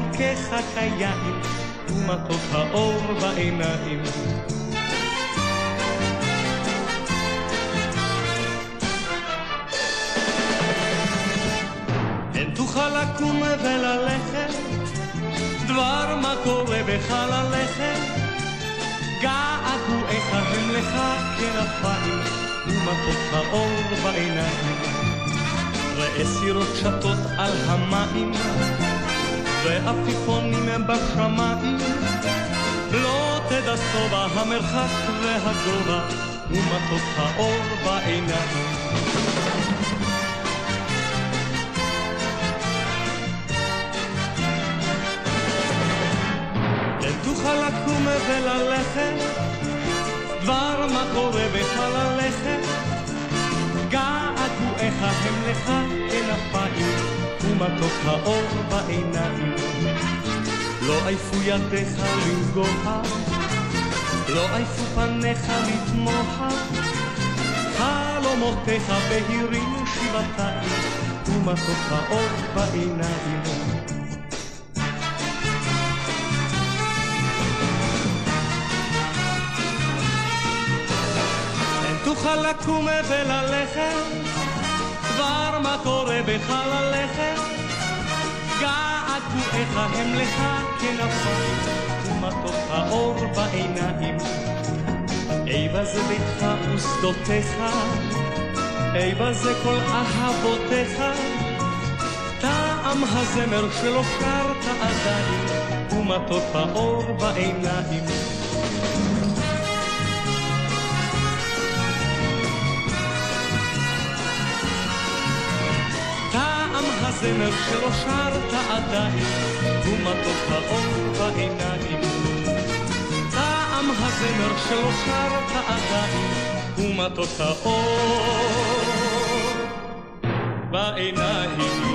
בעורקיך כיין, ומתוק האור בעיניים. הן תוכל לקום וללכת, דבר מה קורה בך ללכת, געגועיך הם לך כנפיים, ומתוק האור בעיניים. ראה סירות שטות על המים, ועפיפונים בשמיים. לא תדע שובע המרחק והגובה, ומתוק האור בעיניים. תוכל לקום וללכת, דבר מה קורה בך ללכת, געגועיך הם לך ומתוק האור בעיניים. לא עייפו ידיך לנגוע, לא עייפו פניך לתמוך, חלומותיך בהירים שבעתיים, ומתוק האור בעיניים. תוכל לקום וללכת, כבר מה קורה בך ללכת, געגועיך הם לך כנפיים, ומתוק האור בעיניים. איבה זה ביתך ושדותיך, איבה זה כל אהבותיך, טעם הזמר שלא שרת עדיין, ומתוק האור בעיניים. הזמר שלא שרת עדיין, ומתוק האור בעיניים. טעם הזמר שלא שרת עדיין, ומתוק האור בעיניים.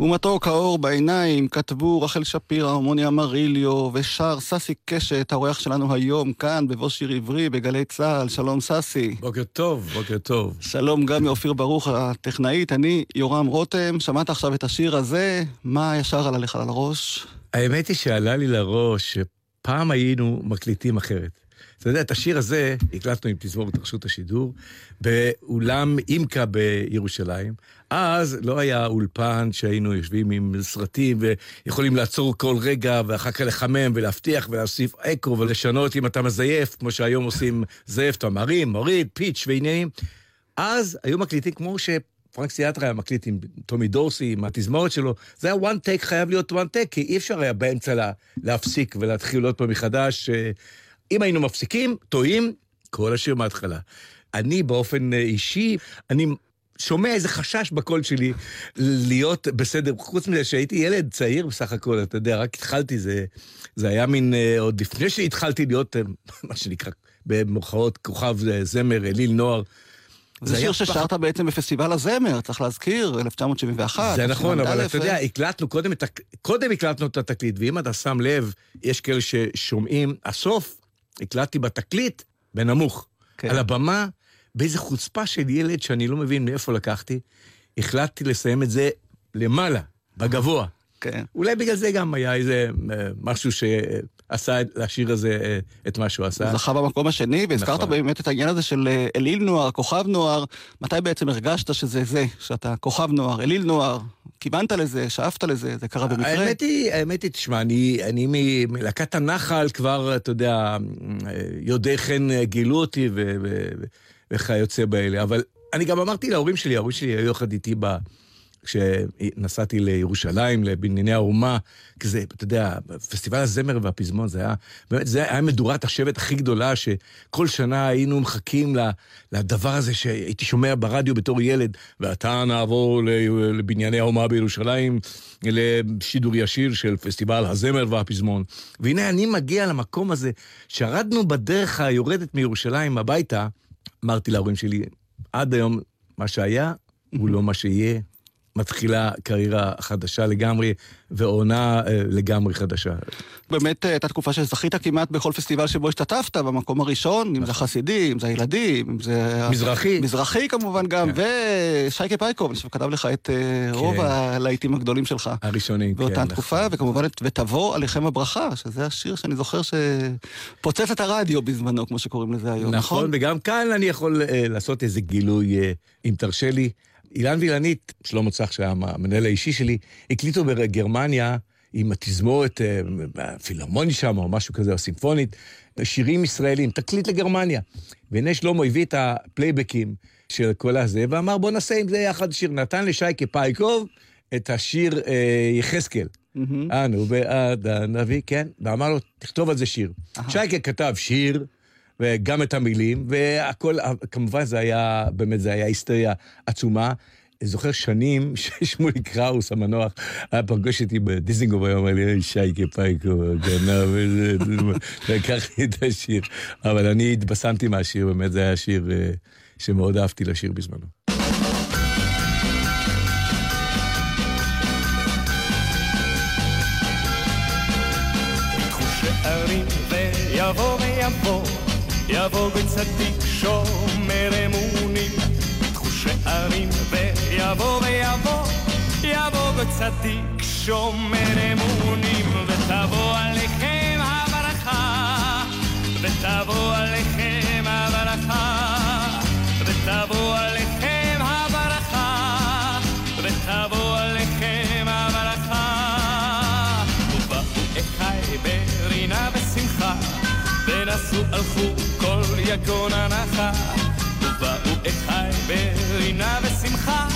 ומתוק האור בעיניים כתבו רחל שפירא, מוני אמריליו ושר ססי קשת, האורח שלנו היום כאן בבוא שיר עברי בגלי צה"ל. שלום ססי. בוקר טוב, בוקר טוב. שלום גם מאופיר ברוך הטכנאית, אני יורם רותם. שמעת עכשיו את השיר הזה, מה ישר עלה לך על הראש? האמת היא שעלה לי לראש שפעם היינו מקליטים אחרת. אתה יודע, את השיר הזה הקלטנו עם תזמורת רשות השידור באולם אימקה בירושלים. אז לא היה אולפן שהיינו יושבים עם סרטים ויכולים לעצור כל רגע ואחר כך לחמם ולהבטיח ולהוסיף אקו ולשנות אם אתה מזייף, כמו שהיום עושים זייף, אתה מרים, מוריד, פיץ' ועניינים. אז היו מקליטים כמו ש... פרנק סיאטרה היה מקליט עם טומי דורסי, עם התזמורת שלו, זה היה one take, חייב להיות one take, כי אי אפשר היה באמצע לה, להפסיק ולהתחיל עוד פעם מחדש. אם היינו מפסיקים, טועים, כל השיר מההתחלה. אני באופן אישי, אני שומע איזה חשש בקול שלי להיות בסדר, חוץ מזה שהייתי ילד צעיר בסך הכל, אתה יודע, רק התחלתי, זה, זה היה מין, אה, עוד לפני שהתחלתי להיות, אה, מה שנקרא, במרכאות, כוכב אה, זמר, אליל נוער. זה שיר ששרת פח... בעצם בפסטיבל הזמר, צריך להזכיר, 1971. זה נכון, אבל אתה יודע, הקלטנו קודם, את, קודם הקלטנו את התקליט, ואם אתה שם לב, יש כאלה ששומעים, הסוף, הקלטתי בתקליט בנמוך. כן. על הבמה, באיזה חוצפה של ילד שאני לא מבין מאיפה לקחתי, החלטתי לסיים את זה למעלה, בגבוה. כן. אולי בגלל זה גם היה איזה אה, משהו ש... עשה לשיר הזה אה, את מה שהוא עשה. זכה במקום השני, והזכרת נכון. באמת את העניין הזה של אה, אליל נוער, כוכב נוער. מתי בעצם הרגשת שזה זה, שאתה כוכב נוער, אליל נוער? כיוונת לזה, שאפת לזה, זה קרה במקרה? האמת היא, האמת היא, תשמע, אני, אני מלהקת הנחל כבר, אתה יודע, יודעי חן גילו אותי ו- ו- ו- וכיוצא באלה. אבל אני גם אמרתי להורים שלי, ההורים שלי היו יחד איתי ב... כשנסעתי לירושלים, לבנייני האומה, כזה, אתה יודע, פסטיבל הזמר והפזמון, זה היה, באמת, זה היה מדורת השבט הכי גדולה, שכל שנה היינו מחכים לדבר הזה שהייתי שומע ברדיו בתור ילד, ועתה נעבור לבנייני האומה בירושלים, לשידור ישיר של פסטיבל הזמר והפזמון. והנה אני מגיע למקום הזה, שרדנו בדרך היורדת מירושלים הביתה, אמרתי להורים שלי, עד היום מה שהיה הוא לא מה שיהיה. מתחילה קריירה חדשה לגמרי, ועונה אה, לגמרי חדשה. באמת אה, הייתה תקופה שזכית כמעט בכל פסטיבל שבו השתתפת, במקום הראשון, אם זה חסידי, אם זה הילדים, אם זה... מזרחי. מזרחי כמובן גם, ושייקה פייקוב, אני חושב, כתב לך את אה, רוב הלהיטים הגדולים שלך. הראשונים, כן. באותה נכון. תקופה, וכמובן את ותבוא עליכם הברכה, שזה השיר שאני זוכר שפוצץ את הרדיו בזמנו, כמו שקוראים לזה היום, נכון? נכון, וגם כאן אני יכול לעשות איזה גילוי, אם תרשה לי. אילן וילנית, שלמה צח, שהיה המנהל האישי שלי, הקליטו בגרמניה עם התזמורת, אה, הפילהרמוני שם, או משהו כזה, או סימפונית, שירים ישראלים, תקליט לגרמניה. והנה שלמה הביא את הפלייבקים של כל הזה, ואמר, בוא נעשה עם זה יחד שיר. נתן לשייקה פייקוב את השיר אה, יחזקאל. אנו בעד הנביא, כן, ואמר לו, תכתוב על זה שיר. שייקה כתב שיר, וגם את המילים, והכל, כמובן זה היה, באמת זה היה היסטריה עצומה. זוכר שנים ששמולי קראוס המנוח היה פגוש אותי בדיזינגוף היום, אמר לי, שייקה פייקו, גנב, וזה, לקח לי את השיר. אבל אני התבשמתי מהשיר, באמת זה היה שיר אה, שמאוד אהבתי לשיר בזמנו. ויבוא ויבוא, יבוא בצדיק שומר אמונים. ייקחו שערים ויבוא ויבוא, יבוא בצדיק שומר אמונים. ותבוא עליכם הברכה, ותבוא עליכם ונסעו הלכו כל יגון הנחה. ובאו אחי ברינה ושמחה,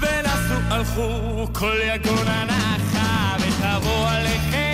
ונסעו הלכו כל יגון הנחה. ותבוא עליכם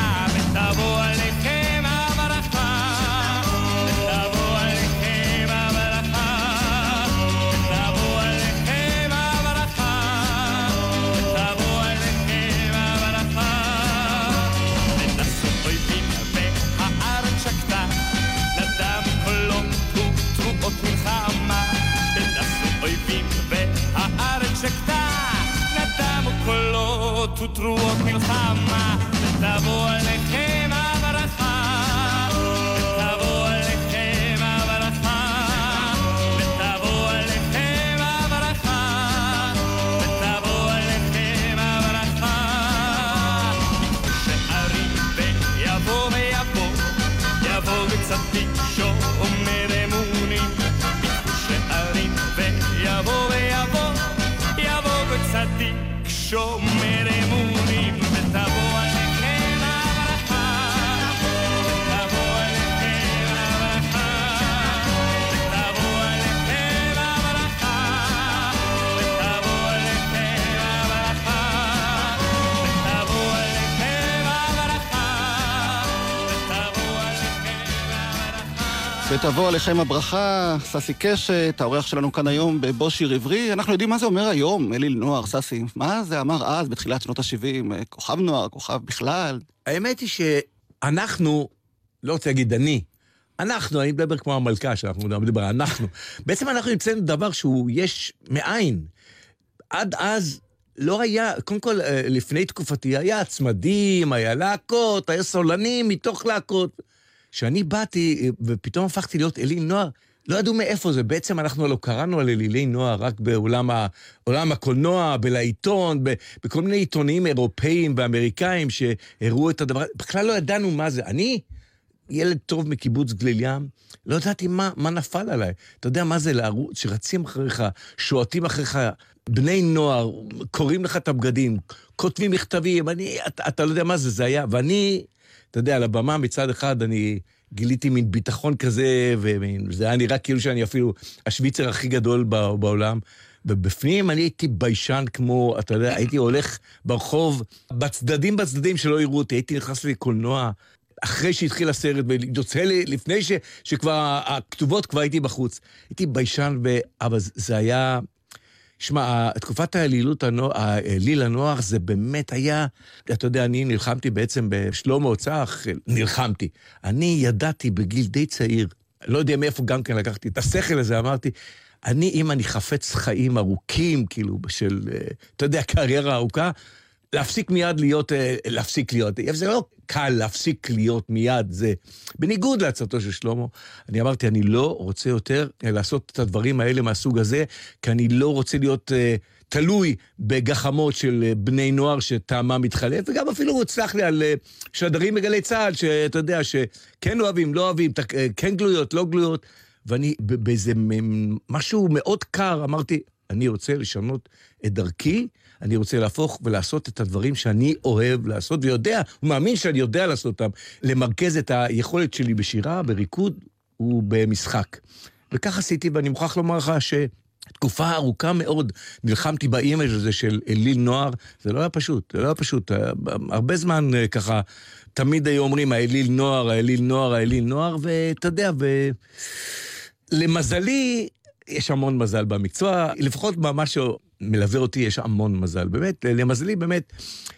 ותבוא עליכם הברכה, ססי קשת, האורח שלנו כאן היום בבושיר עברי. אנחנו יודעים מה זה אומר היום, אליל נוער, ססי. מה זה אמר אז, בתחילת שנות ה-70? כוכב נוער, כוכב בכלל? האמת היא שאנחנו, לא רוצה להגיד אני, אנחנו, אני מדבר כמו המלכה שאנחנו מדבר, אנחנו. בעצם אנחנו נמצאים דבר שהוא יש מאין. עד אז לא היה, קודם כל, אה, לפני תקופתי היה צמדים, היה להקות, היה סולנים מתוך להקות. כשאני באתי ופתאום הפכתי להיות אליל נוער, לא ידעו מאיפה זה. בעצם אנחנו לא קראנו על אלילי נוער רק בעולם הקולנוע, בלעיתון, בכל מיני עיתונים אירופאים ואמריקאים שהראו את הדבר, בכלל לא ידענו מה זה. אני, ילד טוב מקיבוץ גליל ים, לא ידעתי מה, מה נפל עליי. אתה יודע מה זה לערוץ, שרצים אחריך, שועטים אחריך, בני נוער, קוראים לך את הבגדים, כותבים מכתבים, אני, אתה, אתה לא יודע מה זה, זה היה, ואני... אתה יודע, על הבמה מצד אחד אני גיליתי מין ביטחון כזה, וזה היה נראה כאילו שאני אפילו השוויצר הכי גדול בעולם. ובפנים אני הייתי ביישן כמו, אתה יודע, הייתי הולך ברחוב, בצדדים בצדדים שלא יראו אותי, הייתי נכנס לקולנוע אחרי שהתחיל הסרט, ויוצא לי, לפני ש, שכבר הכתובות, כבר הייתי בחוץ. הייתי ביישן, ו... אבל זה היה... שמע, תקופת האלילות, האליל הנוח, זה באמת היה, אתה יודע, אני נלחמתי בעצם בשלמה צח, נלחמתי. אני ידעתי בגיל די צעיר, לא יודע מאיפה גם כן לקחתי את השכל הזה, אמרתי, אני, אם אני חפץ חיים ארוכים, כאילו, של, אתה יודע, קריירה ארוכה, להפסיק מיד להיות, אה, להפסיק להיות, זה לא קל להפסיק להיות מיד, זה בניגוד לעצתו של שלמה. אני אמרתי, אני לא רוצה יותר אה, לעשות את הדברים האלה מהסוג הזה, כי אני לא רוצה להיות uh, תלוי בגחמות של בני נוער שטעמם מתחלף, וגם אפילו, סלח לי, על uh, שדרים בגלי צה"ל, שאתה יודע, שכן אוהבים, לא אוהבים, uh, כן גלויות, לא גלויות. ואני באיזה משהו מאוד קר אמרתי, אני רוצה לשנות את דרכי, אני רוצה להפוך ולעשות את הדברים שאני אוהב לעשות, ויודע, הוא מאמין שאני יודע לעשות אותם, למרכז את היכולת שלי בשירה, בריקוד ובמשחק. וכך עשיתי, ואני מוכרח לומר לך ש... תקופה ארוכה מאוד נלחמתי באימג' הזה של אליל נוער, זה לא היה פשוט, זה לא היה פשוט. הרבה זמן אה, ככה, תמיד היו אומרים, האליל נוער, האליל נוער, האליל נוער, ואתה יודע, ולמזלי, יש המון מזל במקצוע, לפחות במה שמלווה אותי יש המון מזל. באמת, למזלי, באמת,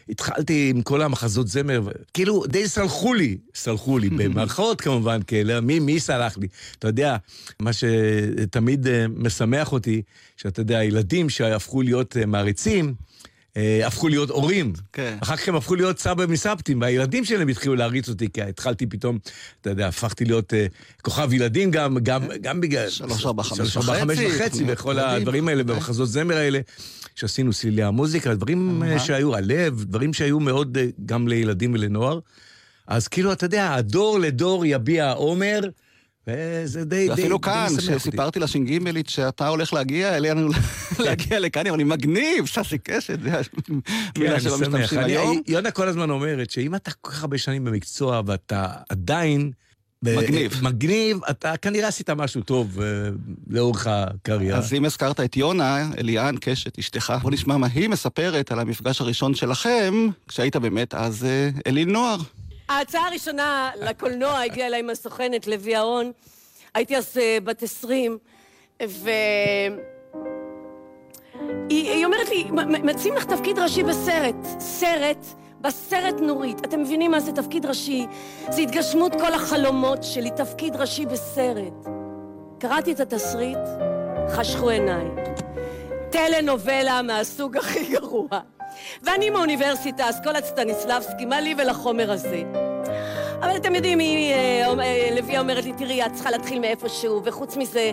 התחלתי עם כל המחזות זמר, כאילו, די סלחו לי, סלחו לי, במערכות כמובן, כאילו, מי, מי סלח לי? אתה יודע, מה שתמיד אה, משמח אותי, שאתה יודע, הילדים שהפכו להיות אה, מעריצים, הפכו להיות הורים. כן. אחר כך הם הפכו להיות סבא מסבתים, והילדים שלהם התחילו להריץ אותי, כי התחלתי פתאום, אתה יודע, הפכתי להיות אה, כוכב ילדים גם, גם, גם בגלל... שלוש, ארבע, חמש וחצי. שלוש, ארבע, חמש וחצי, וכל הדברים האלה, כן. במחזות זמר האלה, שעשינו סלילי המוזיקה, דברים אה, שהיו, הלב, דברים שהיו מאוד אה, גם לילדים ולנוער. אז כאילו, אתה יודע, הדור לדור יביע עומר. וזה די, די, ואפילו כאן, כשסיפרתי לש"גית שאתה הולך להגיע אלינו, להגיע לכאן, אני מגניב, ססי קשת, זה המילה שלא משתמשים היום. יונה כל הזמן אומרת שאם אתה כל כך הרבה שנים במקצוע ואתה עדיין... מגניב. מגניב, אתה כנראה עשית משהו טוב uh, לאורך הקריירה. אז אם הזכרת את יונה, אליאן קשת, אשתך, בוא נשמע מה היא מספרת על המפגש הראשון שלכם, כשהיית באמת אז uh, אליל נוער. ההצעה הראשונה לקולנוע הגיעה אליי עם הסוכנת לוי ההון. הייתי אז uh, בת עשרים, והיא היא אומרת לי, מציעים לך תפקיד ראשי בסרט. סרט, בסרט נורית. אתם מבינים מה זה תפקיד ראשי? זה התגשמות כל החלומות שלי, תפקיד ראשי בסרט. קראתי את התסריט, חשכו עיניי. טלנובלה מהסוג הכי גרוע. ואני מאוניברסיטה, אסכולת סטניסלבסקי, מה לי ולחומר הזה? אבל אתם יודעים, היא, אה, אה, אומרת לי, תראי, את צריכה להתחיל מאיפשהו, וחוץ מזה,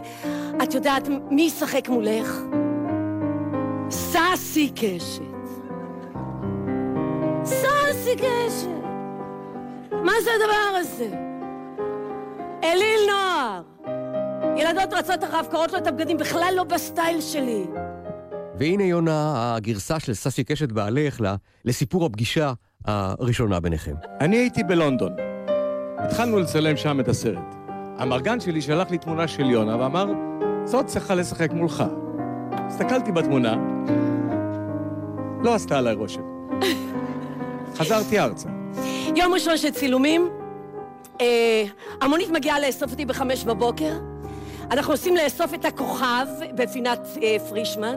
את יודעת מי ישחק מולך? סאסי קשת. סאסי קשת. מה זה הדבר הזה? אליל נוער. ילדות רצות אחריו, קוראות לו את הבגדים, בכלל לא בסטייל שלי. והנה יונה, הגרסה של ססי קשת בעלך לסיפור הפגישה הראשונה ביניכם. אני הייתי בלונדון. התחלנו לצלם שם את הסרט. המרגן שלי שלח לי תמונה של יונה ואמר, זאת צריכה לשחק מולך. הסתכלתי בתמונה, לא עשתה עליי רושם. חזרתי ארצה. יום ראשון של צילומים, אה, המונית מגיעה לאסוף אותי בחמש בבוקר. אנחנו נוסעים לאסוף את הכוכב בפינת אה, פרישמן.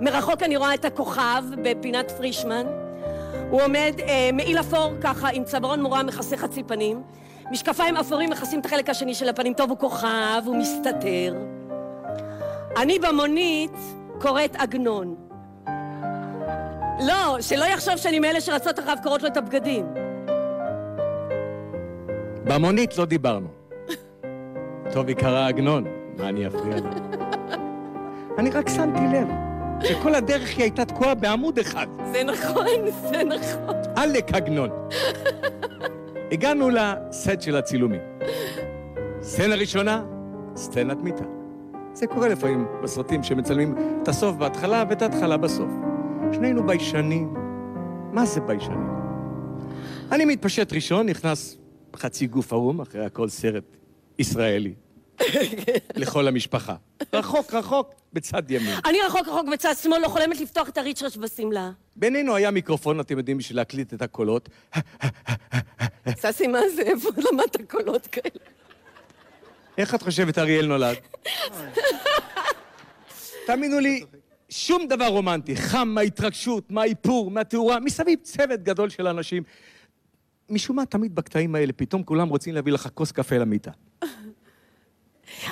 מרחוק אני רואה את הכוכב בפינת פרישמן. הוא עומד אה, מעיל אפור ככה עם צווארון מורם מכסה חצי פנים. משקפיים אפורים מכסים את החלק השני של הפנים. טוב, הוא כוכב, הוא מסתתר. אני במונית קוראת עגנון. לא, שלא יחשוב שאני מאלה שרצות אחריו קוראות לו את הבגדים. במונית לא דיברנו. טוב, היא קראה עגנון, מה אני אפריע לה? אני רק שמתי לב שכל הדרך היא הייתה תקועה בעמוד אחד. זה נכון, זה נכון. עלק עגנון. הגענו לסט של הצילומים. סצנה ראשונה, סצנת מיטה. זה קורה לפעמים בסרטים שמצלמים את הסוף בהתחלה ואת ההתחלה בסוף. שנינו ביישנים. מה זה ביישנים? אני מתפשט ראשון, נכנס חצי גוף ערום, אחרי הכל סרט ישראלי. לכל המשפחה. רחוק, רחוק, בצד ימין. אני רחוק רחוק בצד שמאל, לא חולמת לפתוח את הריצ'רץ' בשמלה. בינינו היה מיקרופון, אתם יודעים, בשביל להקליט את הקולות. ססי, מה זה? איפה למדת קולות כאלה? איך את חושבת אריאל נולד? תאמינו לי, שום דבר רומנטי. חם מההתרגשות, מהאיפור, מהתאורה, מסביב צוות גדול של אנשים. משום מה, תמיד בקטעים האלה, פתאום כולם רוצים להביא לך כוס קפה למיטה.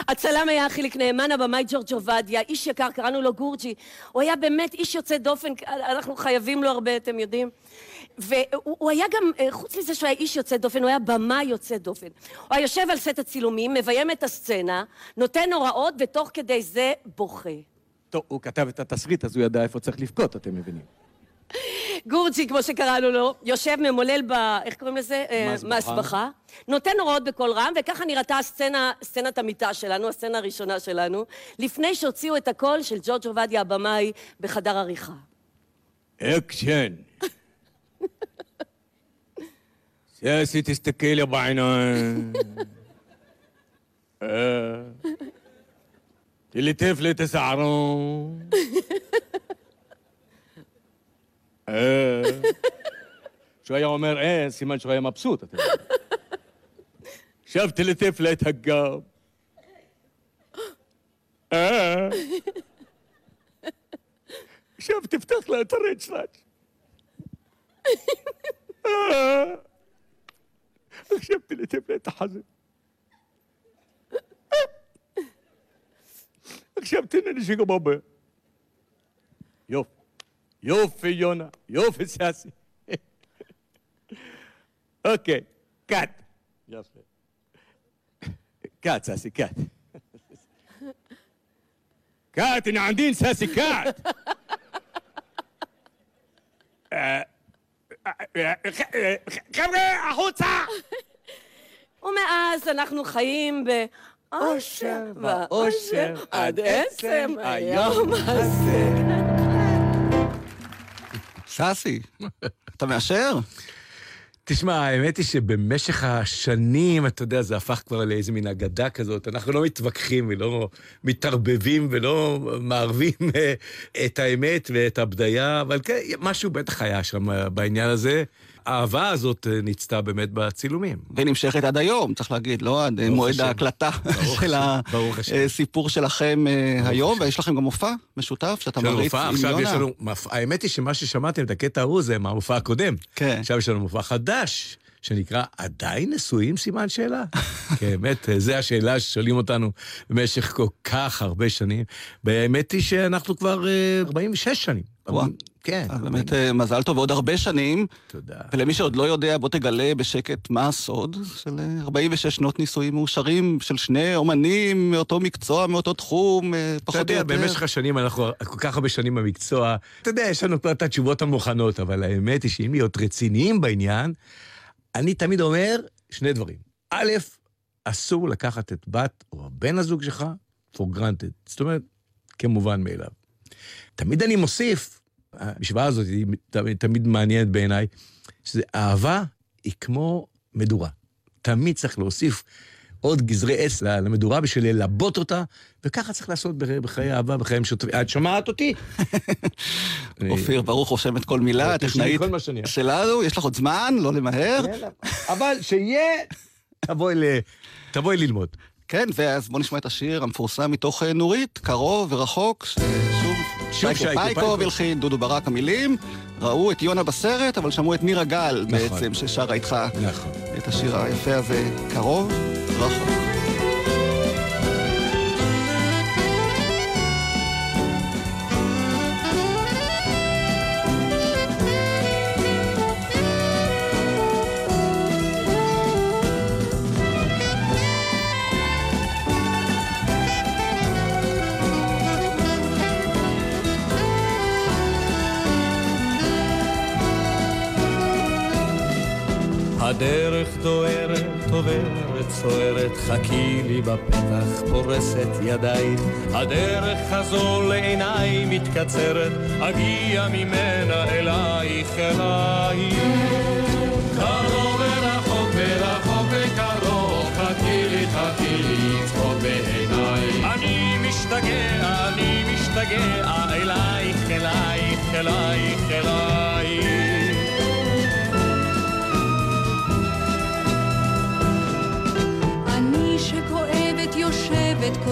הצלם היה חיליק נאמן, הבמאי ג'ורג' עובדיה, איש יקר, קראנו לו גורג'י. הוא היה באמת איש יוצא דופן, אנחנו חייבים לו הרבה, אתם יודעים. והוא הוא היה גם, אה, חוץ מזה שהוא היה איש יוצא דופן, הוא היה במאי יוצא דופן. הוא היה יושב על סט הצילומים, מביים את הסצנה, נותן הוראות, ותוך כדי זה בוכה. טוב, הוא כתב את התסריט, אז הוא ידע איפה צריך לבכות, אתם מבינים. גורצ'י, כמו שקראנו לו, יושב ממולל ב... איך קוראים לזה? אה, מהסבכה. נותן הוראות בקול רם, וככה נראתה הסצנה, סצנת המיטה שלנו, הסצנה הראשונה שלנו, לפני שהוציאו את הקול של ג'ורג' עובדיה הבמאי בחדר עריכה. אקשן. ססי, תסתכלי לי בעיניים. אה, תלטף לי את השערון. إيه شوية عمر. إيه سيمان شوية مبسوطة شفت اللي لقيت هجاب إيه شفت افتخ لقيت راج آه. شفت اللي لقيت حزن آه. شفت إنني شيخ بابا. يوف. يوفي يونا يوفي سياسي اوكي كات يلا كات ساسي كات كات انا عندي ساسي كات חבר'ה, החוצה! ומאז אנחנו חיים באושר ואושר עד עצם היום הזה. ססי, אתה מאשר? תשמע, האמת היא שבמשך השנים, אתה יודע, זה הפך כבר לאיזה מין אגדה כזאת. אנחנו לא מתווכחים ולא מתערבבים ולא מערבים אה, את האמת ואת הבדיה, אבל כן, משהו בטח היה שם בעניין הזה. האהבה הזאת אה, ניצתה באמת בצילומים. ונמשכת עד היום, צריך להגיד, לא עד ברוך מועד. ההקלטה של. הסיפור שלכם אה, היום, ויש לכם גם מופע משותף שאתה מריץ עם עכשיו יש יונה. לנו, מופע- האמת היא שמה ששמעתם, את הקטע ההוא זה מהמופע הקודם. כן. עכשיו יש לנו מופע חדש, שנקרא עדיין נשואים סימן שאלה? כן, באמת, זו השאלה ששואלים אותנו במשך כל כך הרבה שנים. והאמת היא שאנחנו כבר אה, 46 שנים. וואו. כן. אז באמת אה, מזל טוב ועוד הרבה שנים. תודה. ולמי שעוד לא יודע, בוא תגלה בשקט מה הסוד של אה, 46 שנות נישואים מאושרים של שני אומנים מאותו מקצוע, מאותו תחום, אה, אתה פחות או יודע, יותר. במשך השנים אנחנו כל כך הרבה שנים במקצוע, אתה יודע, יש לנו כבר את התשובות המוכנות, אבל האמת היא שאם להיות רציניים בעניין, אני תמיד אומר שני דברים. א', אסור לקחת את בת או בן הזוג שלך for granted. זאת אומרת, כמובן מאליו. תמיד אני מוסיף, המשוואה הזאת היא תמיד, תמיד מעניינת בעיניי, שזה אהבה היא כמו מדורה. תמיד צריך להוסיף עוד גזרי עץ למדורה בשביל ללבות אותה, וככה צריך לעשות בח- בחיי אהבה, בחיים שוטפים. את שומעת אותי? אופיר ברוך רושם את כל מילה, הטכנאית. שלנו, יש לך עוד זמן, לא למהר. אבל שיהיה תבואי ללמוד. כן, ואז בואו נשמע את השיר המפורסם מתוך אה, נורית, קרוב ורחוק, ששוב, פייקוב פייקוב. הלחין, דודו ברק המילים, ראו את יונה בסרט, אבל שמעו את נירה גל נכון. בעצם, ששרה איתך נכון. את השיר היפה הזה, קרוב, רחוק. הדרך דוהרת, עוברת, סוערת, חכי לי בפתח, פורסת ידיים. הדרך הזו לעיניי מתקצרת, אגיע ממנה אלייך, אלייך. קרוב ורחוק ורחוק וקרוב, חכי לי, חכי לי, צחוק בעיניי. אני משתגע, אני משתגע, אלייך, אלייך, אלייך, אלייך.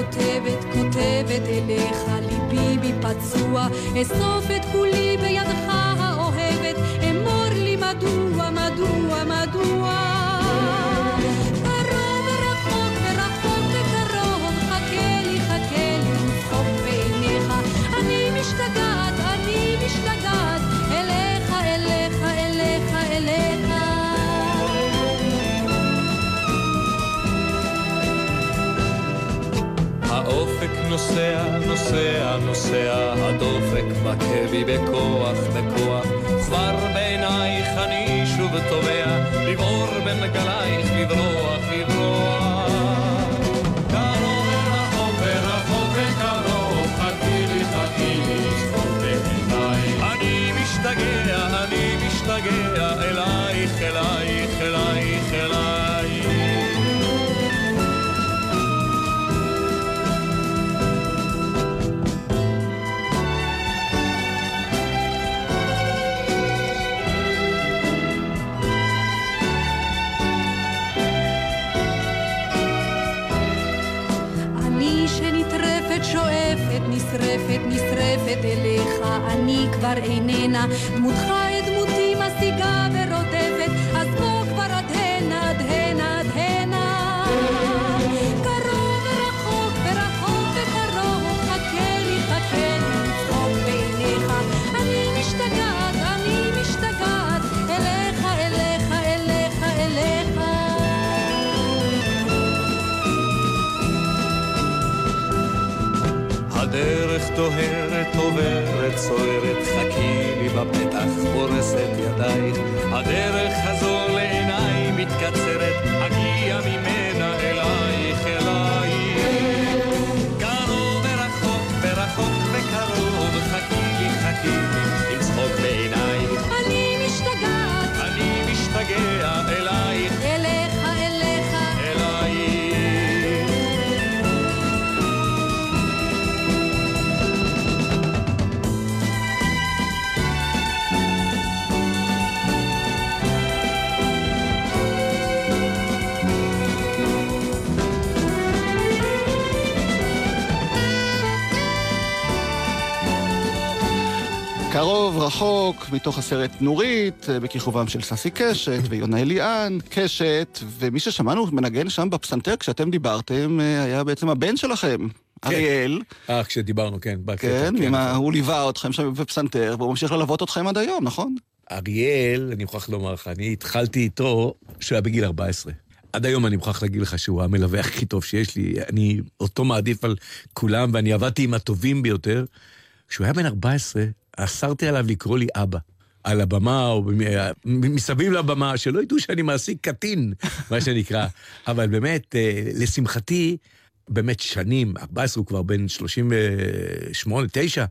כותבת כותבת אליך ליבי בי פצוע אסוף את כולי בידך האוהבת אמור לי מדוע מדוע מדוע נוסע, נוסע, נוסע, הדופק מכה בי בכוח, בכוח. כבר בעינייך אני שוב תובע, לבעור בין גלייך, לברוח, לברוח. קרוב ורחוק ורחוק וקרוב, חכי לי, חכי לי. אני משתגע, אני משתגע, אלייך, נשרפת אליך, אני כבר איננה. דמותך הדרך דוהרת, עוברת, סוערת, חכי לי בפתח, פורסת ידייך. הדרך הזו לעיניי מתקצרת, אגיע ממנה אלייך, אלייך. קרוב ורחוק, ורחוק וקרוב, חכי לי, חכי לי, קרוב, רחוק, מתוך הסרט נורית, אה, בכיכובם של ססי קשת ויונה אליאן, קשת, ומי ששמענו מנגן שם בפסנתר כשאתם דיברתם, אה, היה בעצם הבן שלכם, אריאל, אה, כשדיברנו, כן. בקטע, כן, ה- נכון. הוא ליווה אתכם שם בפסנתר, והוא ממשיך ללוות אתכם עד היום, נכון? אריאל, אני מוכרח לומר לך, אני התחלתי איתו כשהוא היה בגיל 14. עד היום אני מוכרח להגיד לך שהוא המלווה הכי טוב שיש לי. אני אותו מעדיף על כולם, ואני עבדתי עם הטובים ביותר. כשהוא היה בן 14, אסרתי עליו לקרוא לי אבא. על הבמה, או במ- מסביב לבמה, שלא ידעו שאני מעסיק קטין, מה שנקרא. אבל באמת, אה, לשמחתי, באמת שנים, 14 הוא כבר בן 38, 9,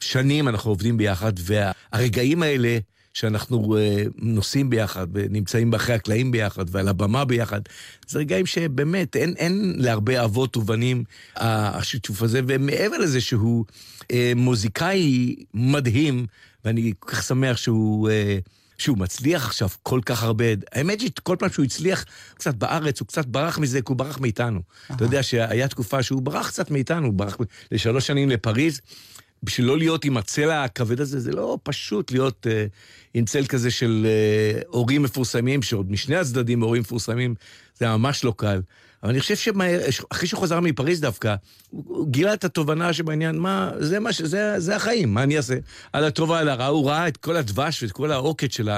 שנים אנחנו עובדים ביחד, והרגעים האלה שאנחנו אה, נוסעים ביחד ונמצאים מאחורי הקלעים ביחד ועל הבמה ביחד, זה רגעים שבאמת אין, אין להרבה אבות ובנים ה- השיתוף הזה, ומעבר לזה שהוא אה, מוזיקאי מדהים, ואני כל כך שמח שהוא... אה, שהוא מצליח עכשיו כל כך הרבה, האמת שכל פעם שהוא הצליח קצת בארץ, הוא קצת ברח מזה, כי הוא ברח מאיתנו. אתה יודע שהיה תקופה שהוא ברח קצת מאיתנו, הוא ברח לשלוש שנים לפריז. בשביל לא להיות עם הצלע הכבד הזה, זה לא פשוט להיות אה, עם צל כזה של אה, הורים מפורסמים, שעוד משני הצדדים הורים מפורסמים, זה ממש לא קל. אבל אני חושב שאחרי שהוא חזר מפריז דווקא, הוא, גילה את התובנה שבעניין, מה, זה, מה, זה, זה החיים, מה אני אעשה? על הטובה, על הרע, הוא ראה את כל הדבש ואת כל העוקץ של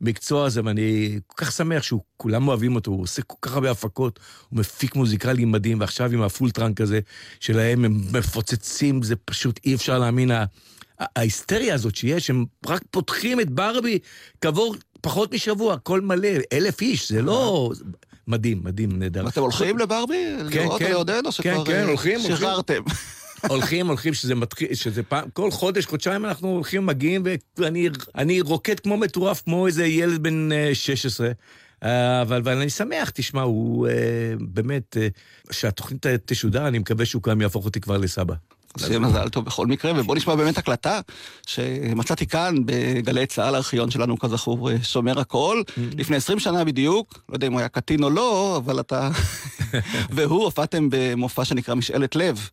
המקצוע הזה, ואני כל כך שמח שכולם אוהבים אותו, הוא עושה כל כך הרבה הפקות, הוא מפיק מוזיקלי מדהים, ועכשיו עם הפולטרנק הזה שלהם, הם מפוצצים, זה פשוט אי אפשר להאמין. ההיסטריה הזאת שיש, הם רק פותחים את ברבי כעבור פחות משבוע, הכל מלא, אלף איש, זה לא... מדהים, מדהים, נהדר. ואתם הולכים לברבי? כן, לראות כן. ליודן, או שכבר כן, כן, אה. שחררתם? הולכים, הולכים, שזה מתחיל, שזה פעם, כל חודש, חודשיים אנחנו הולכים, מגיעים, ואני אני רוקד כמו מטורף, כמו איזה ילד בן אה, 16. אה, אבל, אבל אני שמח, תשמע, הוא אה, באמת, אה, שהתוכנית תשודר, אני מקווה שהוא גם יהפוך אותי כבר לסבא. אז שיהיה מזל טוב בכל מקרה, ובוא נשמע באמת הקלטה שמצאתי כאן בגלי צה"ל, הארכיון שלנו כזכור אה, שומר הכל, לפני 20 שנה בדיוק, לא יודע אם הוא היה קטין או לא, אבל אתה... והוא, הופעתם במופע שנקרא משאלת לב,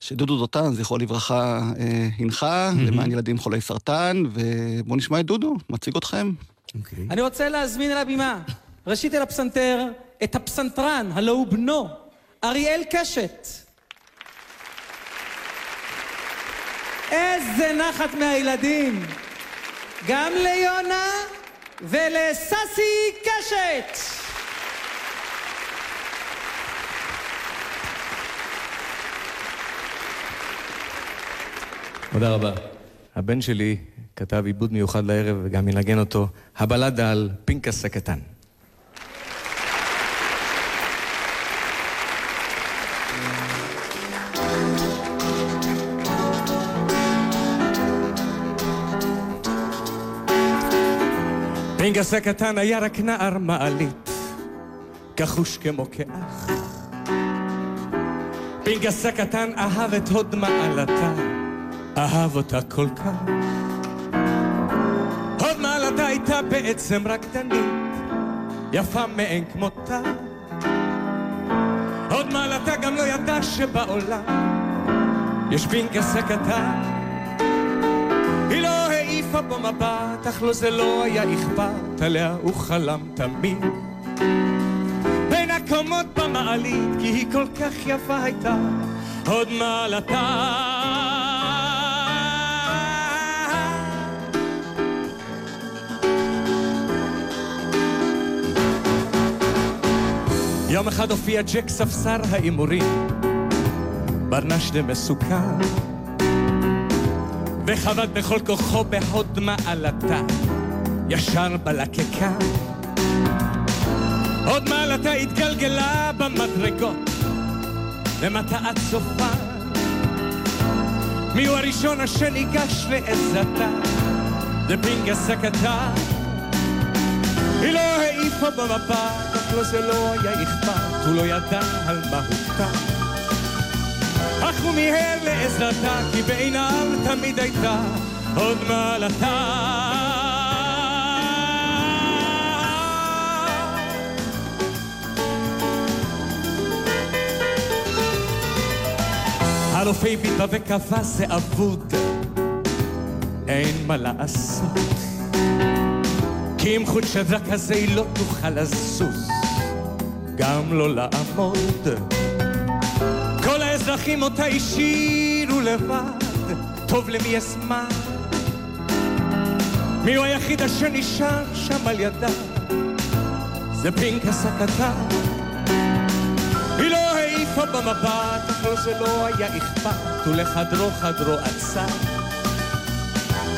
שדודו דותן, זכרו לברכה, אה, הנחה, למען ילדים חולי סרטן, ובואו נשמע את דודו, מציג אתכם. אוקיי. אני רוצה להזמין אל הבימה, ראשית אל הפסנתר, את הפסנתרן, הלא הוא בנו, אריאל קשת. איזה נחת מהילדים. גם ליונה ולססי קשת. תודה רבה. הבן שלי כתב עיבוד מיוחד לערב וגם ינגן אותו, הבלדה על פנקס הקטן. פנקס הקטן היה רק נער מעלית, כחוש כמו כאח. פנקס הקטן אהב את הוד מעלתה, אהב אותה כל כך. הוד מעלתה הייתה בעצם רקדנית, יפה מאין כמותה. הוד מעלתה גם לא ידעה שבעולם יש פנקס הקטן. היא לא העיפה בו מבט, אך לו זה לא היה אכפת, עליה הוא חלם תמיד. בין הקומות במעלית, כי היא כל כך יפה הייתה, הוד מעלתה. יום אחד הופיע ג'ק ספסר ההימורים, ברנש די מסוכן, וחבט בכל כוחו בהוד מעלתה, ישר בלקקה. עוד מעלתה התגלגלה במדרגות, למטה עד סופה. מי הוא הראשון אשר ניגש לעזרתה? זה פינגס הקטן. היא לא העיפה במבט, אך לו זה לא היה אכפת, הוא לא ידע על מהותה. הוא מיהר לעזרתה, כי בעיניו תמיד הייתה עוד מעלתה. הרופא הביט בה וקבע זה אבוד, אין מה לעשות. כי עם חוט שדרה כזה היא לא תוכל לזוז, גם לא לעמוד. האזרחים אותה השאירו לבד, טוב למי זמן. מי הוא היחיד אשר נשאר שם על ידה? זה פנקס הקטן. היא לא העיפה במבט, אך זה לא היה אכפת, ולחדרו חדרו עצר.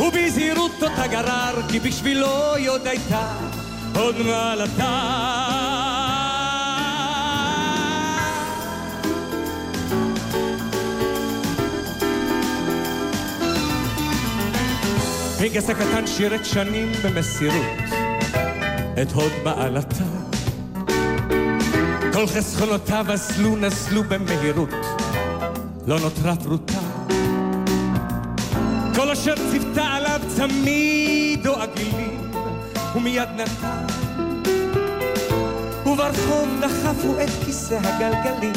ובזהירות אותה גרר, כי בשבילו היא עוד הייתה עוד מעלתה. פינקס הקטן שירת שנים במסירות את הוד מעלתה. כל חסכונותיו אזלו נזלו במהירות, לא נותרה פרוטה. כל אשר ציוותה עליו תמיד דואגים, ומיד נתן. וברחוב דחפו את כיסא הגלגלים,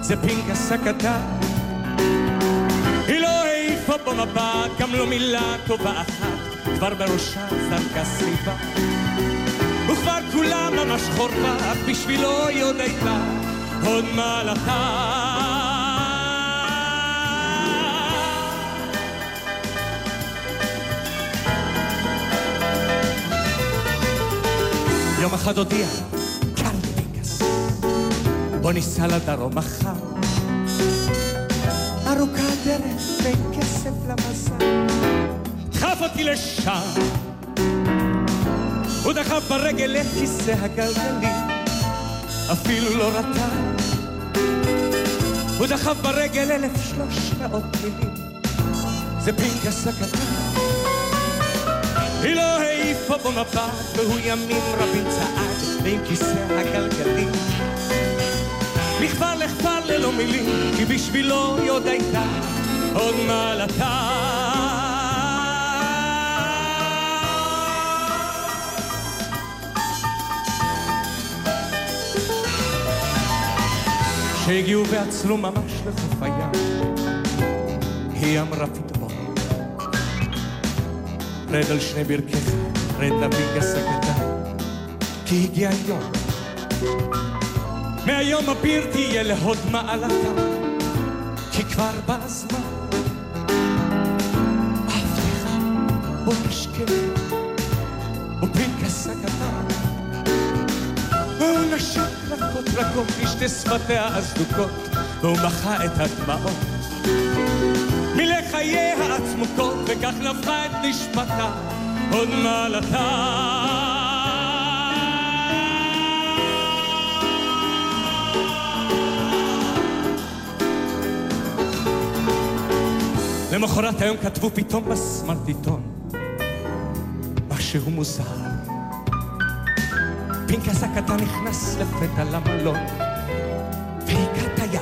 זה פנקס הקטן. העיפה במבט, גם לא מילה טובה אחת, כבר בראשה זרקה סביבה. וכבר כולה ממש חורבה, בשבילו היא עוד הייתה עוד מעלתה. יום אחד הודיע, קל פנקס, בוא ניסע לדרום מחר. ארוכה הדרך בין כסף למסע. דחף אותי לשם, הוא דחף ברגל את כיסא הגלגלים, אפילו לא רטה. הוא דחף ברגל אלף שלוש מאות מילים, זה פנקס הקטן. היא לא העיפה בו מבט, והוא ימים רבים צעד ועם כיסא הגלגלים. מכפר לכפר ללא מילים, כי בשבילו היא עוד הייתה עוד מעלתה. כשהגיעו ועצרו ממש לחוף הים, היא אמרה פתאום, רד על שני ברכיך, רד לפנקס הקטן, כי הגיע היום. מהיום הביר תהיה להוד מעלתה, כי כבר בא הזמן. רכות רכות בשתי שפתיה הסדוקות, והוא מחה את הדמעות. מילא חייה הצמוקות, וכך נפחה את נשמתה, עוד מעלתה. למחרת היום כתבו פתאום בסמרטיטון משהו מוזר. פנקס הקטן נכנס לפתע למלון והיכה היד.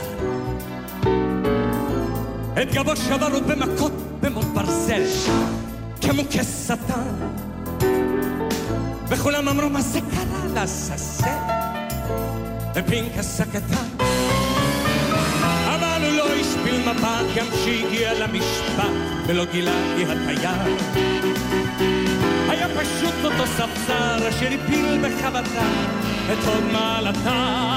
את גבו שבר עוד במכות במות ברזל כמו כשטן. וכולם אמרו מה זה קרה לעזאזל ופנקס הקטן אבל הוא לא השפיל מבט גם כשהגיע למשפט ולא גילה כי היה פשוט אותו ספסר אשר הפיל בחבטה את הוד מעלתה.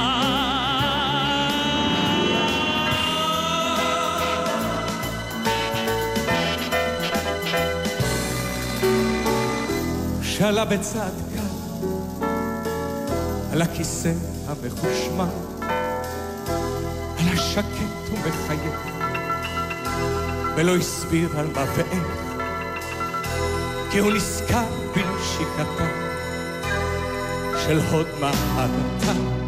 שאלה בצעד קל על הכיסא המחושמל על השקט ומחייך ולא הסביר על מה ואיך כי הוא נזכר בנשיקתה של הוד מעלתה.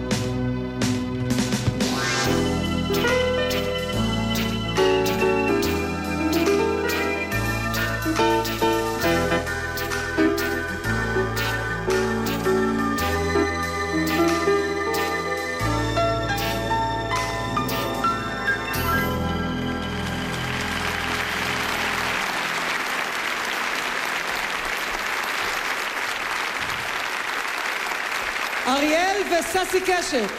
וססי קשת.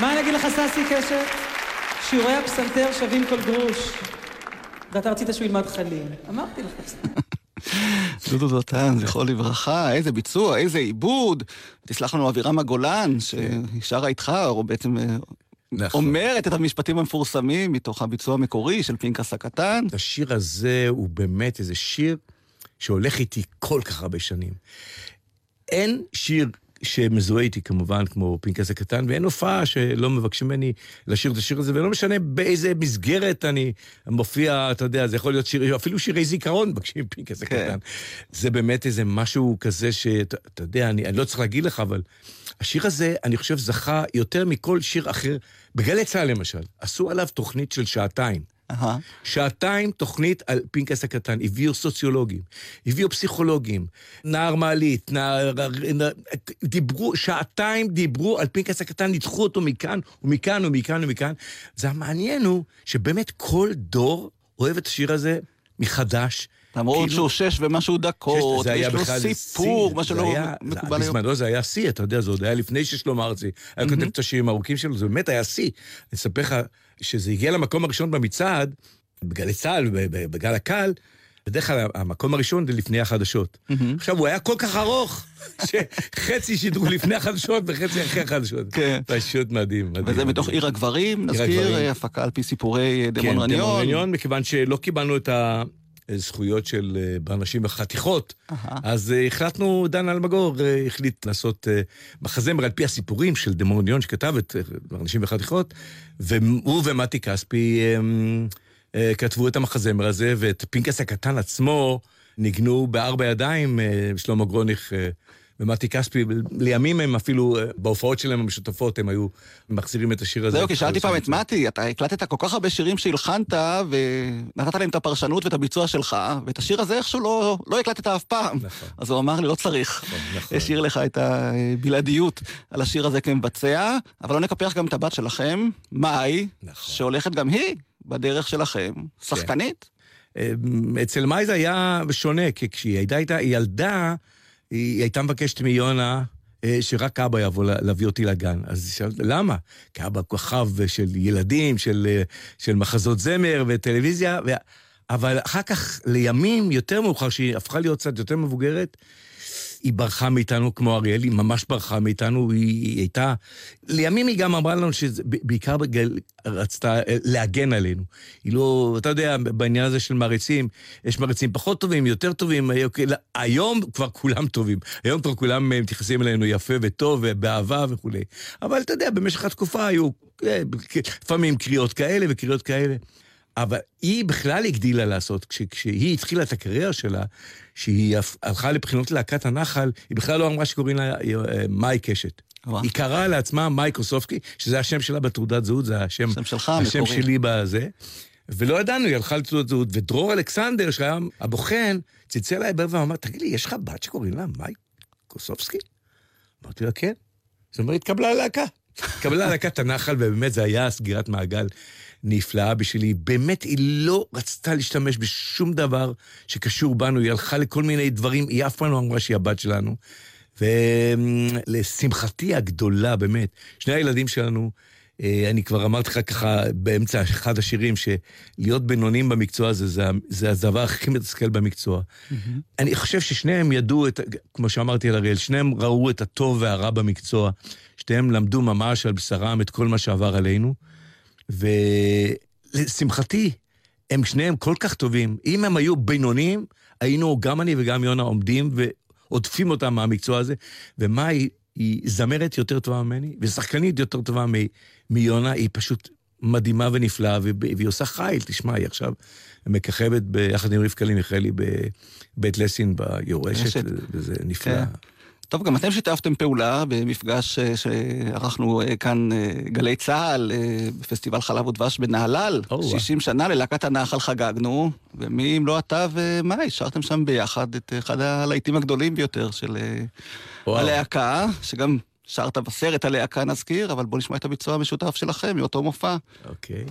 מה אני אגיד לך, ססי קשת? שיעורי הפסנתר שווים כל גרוש. ואתה רצית שהוא ילמד חליל. אמרתי לך. דודו דותן, זכרו לברכה, איזה ביצוע, איזה עיבוד. תסלח לנו אבירם הגולן, שהיא שרה איתך, או בעצם אה, נכון. אומרת את המשפטים המפורסמים מתוך הביצוע המקורי של פנקס הקטן. השיר הזה הוא באמת איזה שיר שהולך איתי כל כך הרבה שנים. אין שיר שמזוהה איתי כמובן כמו פנקס הקטן, ואין הופעה שלא מבקשים ממני לשיר את השיר הזה, ולא משנה באיזה מסגרת אני מופיע, אתה יודע, זה יכול להיות שיר, אפילו שירי זיכרון מבקשים פנקס הקטן. זה באמת איזה משהו כזה שאתה אתה יודע, אני, אני לא צריך להגיד לך, אבל השיר הזה, אני חושב, זכה יותר מכל שיר אחר. בגלי צה"ל למשל, עשו עליו תוכנית של שעתיים. אהה. שעתיים תוכנית על פנקס הקטן, הביאו סוציולוגים, הביאו פסיכולוגים, נער מעלית, נער... דיברו, שעתיים דיברו על פנקס הקטן, ניתחו אותו מכאן ומכאן ומכאן ומכאן. זה המעניין הוא שבאמת כל דור אוהב את השיר הזה מחדש, למרות כאילו- שהוא שש ומשהו דקות, ויש לו סיפור, מה שלא היה- מקובל היום. בזמנו זה היה שיא, אתה יודע, זה עוד היה לפני ששלמה ארצי היה כותב את השירים הארוכים שלו, זה באמת היה שיא. אני אספר לך שזה הגיע למקום הראשון במצעד, בגלי צה"ל, בגל הקל, בדרך כלל המקום הראשון זה לפני החדשות. עכשיו, הוא היה כל כך ארוך, שחצי שידרו לפני החדשות וחצי אחרי החדשות. כן. פשוט מדהים, מדהים. וזה מדהים. עיר הגברים, נזכיר. אה, הפקה על פי סיפורי דמון כן, רניון. דמון רניון, מכיוון שלא קיבלנו את הזכויות של אה, באנשים בחתיכות, אז אה, החלטנו, דן אלמגור אה, החליט לעשות אה, מחזמר על פי הסיפורים של דמון רניון, שכתב את אה, באנשים בחתיכות, והוא ומתי כספי אה, אה, כתבו את המחזמר הזה, ואת פנקס הקטן עצמו ניגנו בארבע ידיים, אה, שלמה גרוניך. ומתי כספי, לימים הם אפילו, אה, בהופעות שלהם המשותפות, הם היו מחזירים את השיר הזה. זהו, כי שאלתי פעם את מתי, אתה הקלטת כל כך הרבה שירים שהלחנת, ונתת להם את הפרשנות ואת הביצוע שלך, ואת השיר הזה איכשהו לא, לא הקלטת אף פעם. נכון. אז הוא אמר לי, לא צריך. נכון. השאיר לך את הבלעדיות על השיר הזה כמבצע, אבל לא נקפח גם את הבת שלכם, מאי, נכון. שהולכת גם היא בדרך שלכם, שחקנית. אה, אצל מאי זה היה שונה, כי כשהיא הייתה איתה ילדה, היא הייתה מבקשת מיונה אה, שרק אבא יבוא לה- להביא אותי לגן. אז שאלתי, למה? כי אבא כוכב של ילדים, של, אה, של מחזות זמר וטלוויזיה, ו... אבל אחר כך, לימים יותר מאוחר, שהיא הפכה להיות קצת יותר מבוגרת, היא ברחה מאיתנו כמו אריאל, היא ממש ברחה מאיתנו, היא, היא הייתה... לימים היא גם אמרה לנו שבעיקר בגלל, רצתה אה, להגן עלינו. היא לא, אתה יודע, בעניין הזה של מעריצים, יש מעריצים פחות טובים, יותר טובים, אה, אוקיי, לא, היום כבר כולם טובים. היום כבר כולם אה, מתייחסים אלינו יפה וטוב ובאהבה וכולי. אבל אתה יודע, במשך התקופה היו לפעמים קריאות כאלה וקריאות כאלה. אבל היא בכלל הגדילה לעשות, כש, כשהיא התחילה את הקריירה שלה, שהיא הלכה לבחינות להקת הנחל, היא בכלל לא אמרה שקוראים לה אה, מאי קשת. היא קראה לעצמה מאי קוסופסקי, שזה השם שלה בתעודת זהות, זה השם, השם שלך, השם. שלי בזה. ולא ידענו, היא הלכה לתעודת זהות, ודרור אלכסנדר, שהיה הבוחן, צלצל אליי בערב ואמר, תגיד לי, יש לך בת שקוראים לה מאי קוסופסקי? אמרתי לה, כן. זאת אומרת, התקבלה ללהקה. התקבלה ללהקת הנחל, ובאמת זה היה סגירת מעגל נפלאה בשבילי. באמת, היא לא רצתה להשתמש בשום דבר שקשור בנו, היא הלכה לכל מיני דברים, היא אף פעם לא אמרה שהיא הבת שלנו. ולשמחתי הגדולה, באמת, שני הילדים שלנו, אה, אני כבר אמרתי לך ככה באמצע אחד השירים, שלהיות בינונים במקצוע הזה, זה, זה הדבר הכי מתסכל במקצוע. אני חושב ששניהם ידעו, את, כמו שאמרתי על אריאל, שניהם ראו את הטוב והרע במקצוע. שניהם למדו ממש על בשרם את כל מה שעבר עלינו. ולשמחתי, הם שניהם כל כך טובים. אם הם היו בינוניים, היינו, גם אני וגם יונה, עומדים ועודפים אותם מהמקצוע הזה. ומה היא, היא זמרת יותר טובה ממני, ושחקנית יותר טובה מ, מיונה, היא פשוט מדהימה ונפלאה, והיא עושה חיל, תשמע, היא עכשיו מככבת ביחד עם רבקה מיכאלי בבית לסין ביורשת, רשת. וזה נפלא. טוב, גם אתם שיתפתם פעולה במפגש אה, שערכנו אה, כאן אה, גלי צה"ל, בפסטיבל חלב ודבש בנהלל. וואו. 60 שנה ללהקת הנחל חגגנו, ומי אם לא אתה ומאי, שרתם שם ביחד את אחד הלהיטים הגדולים ביותר של וואו. הלהקה, שגם שרת בסרט הלהקה נזכיר, אבל בואו נשמע את הביצוע המשותף שלכם מאותו מופע. אוקיי.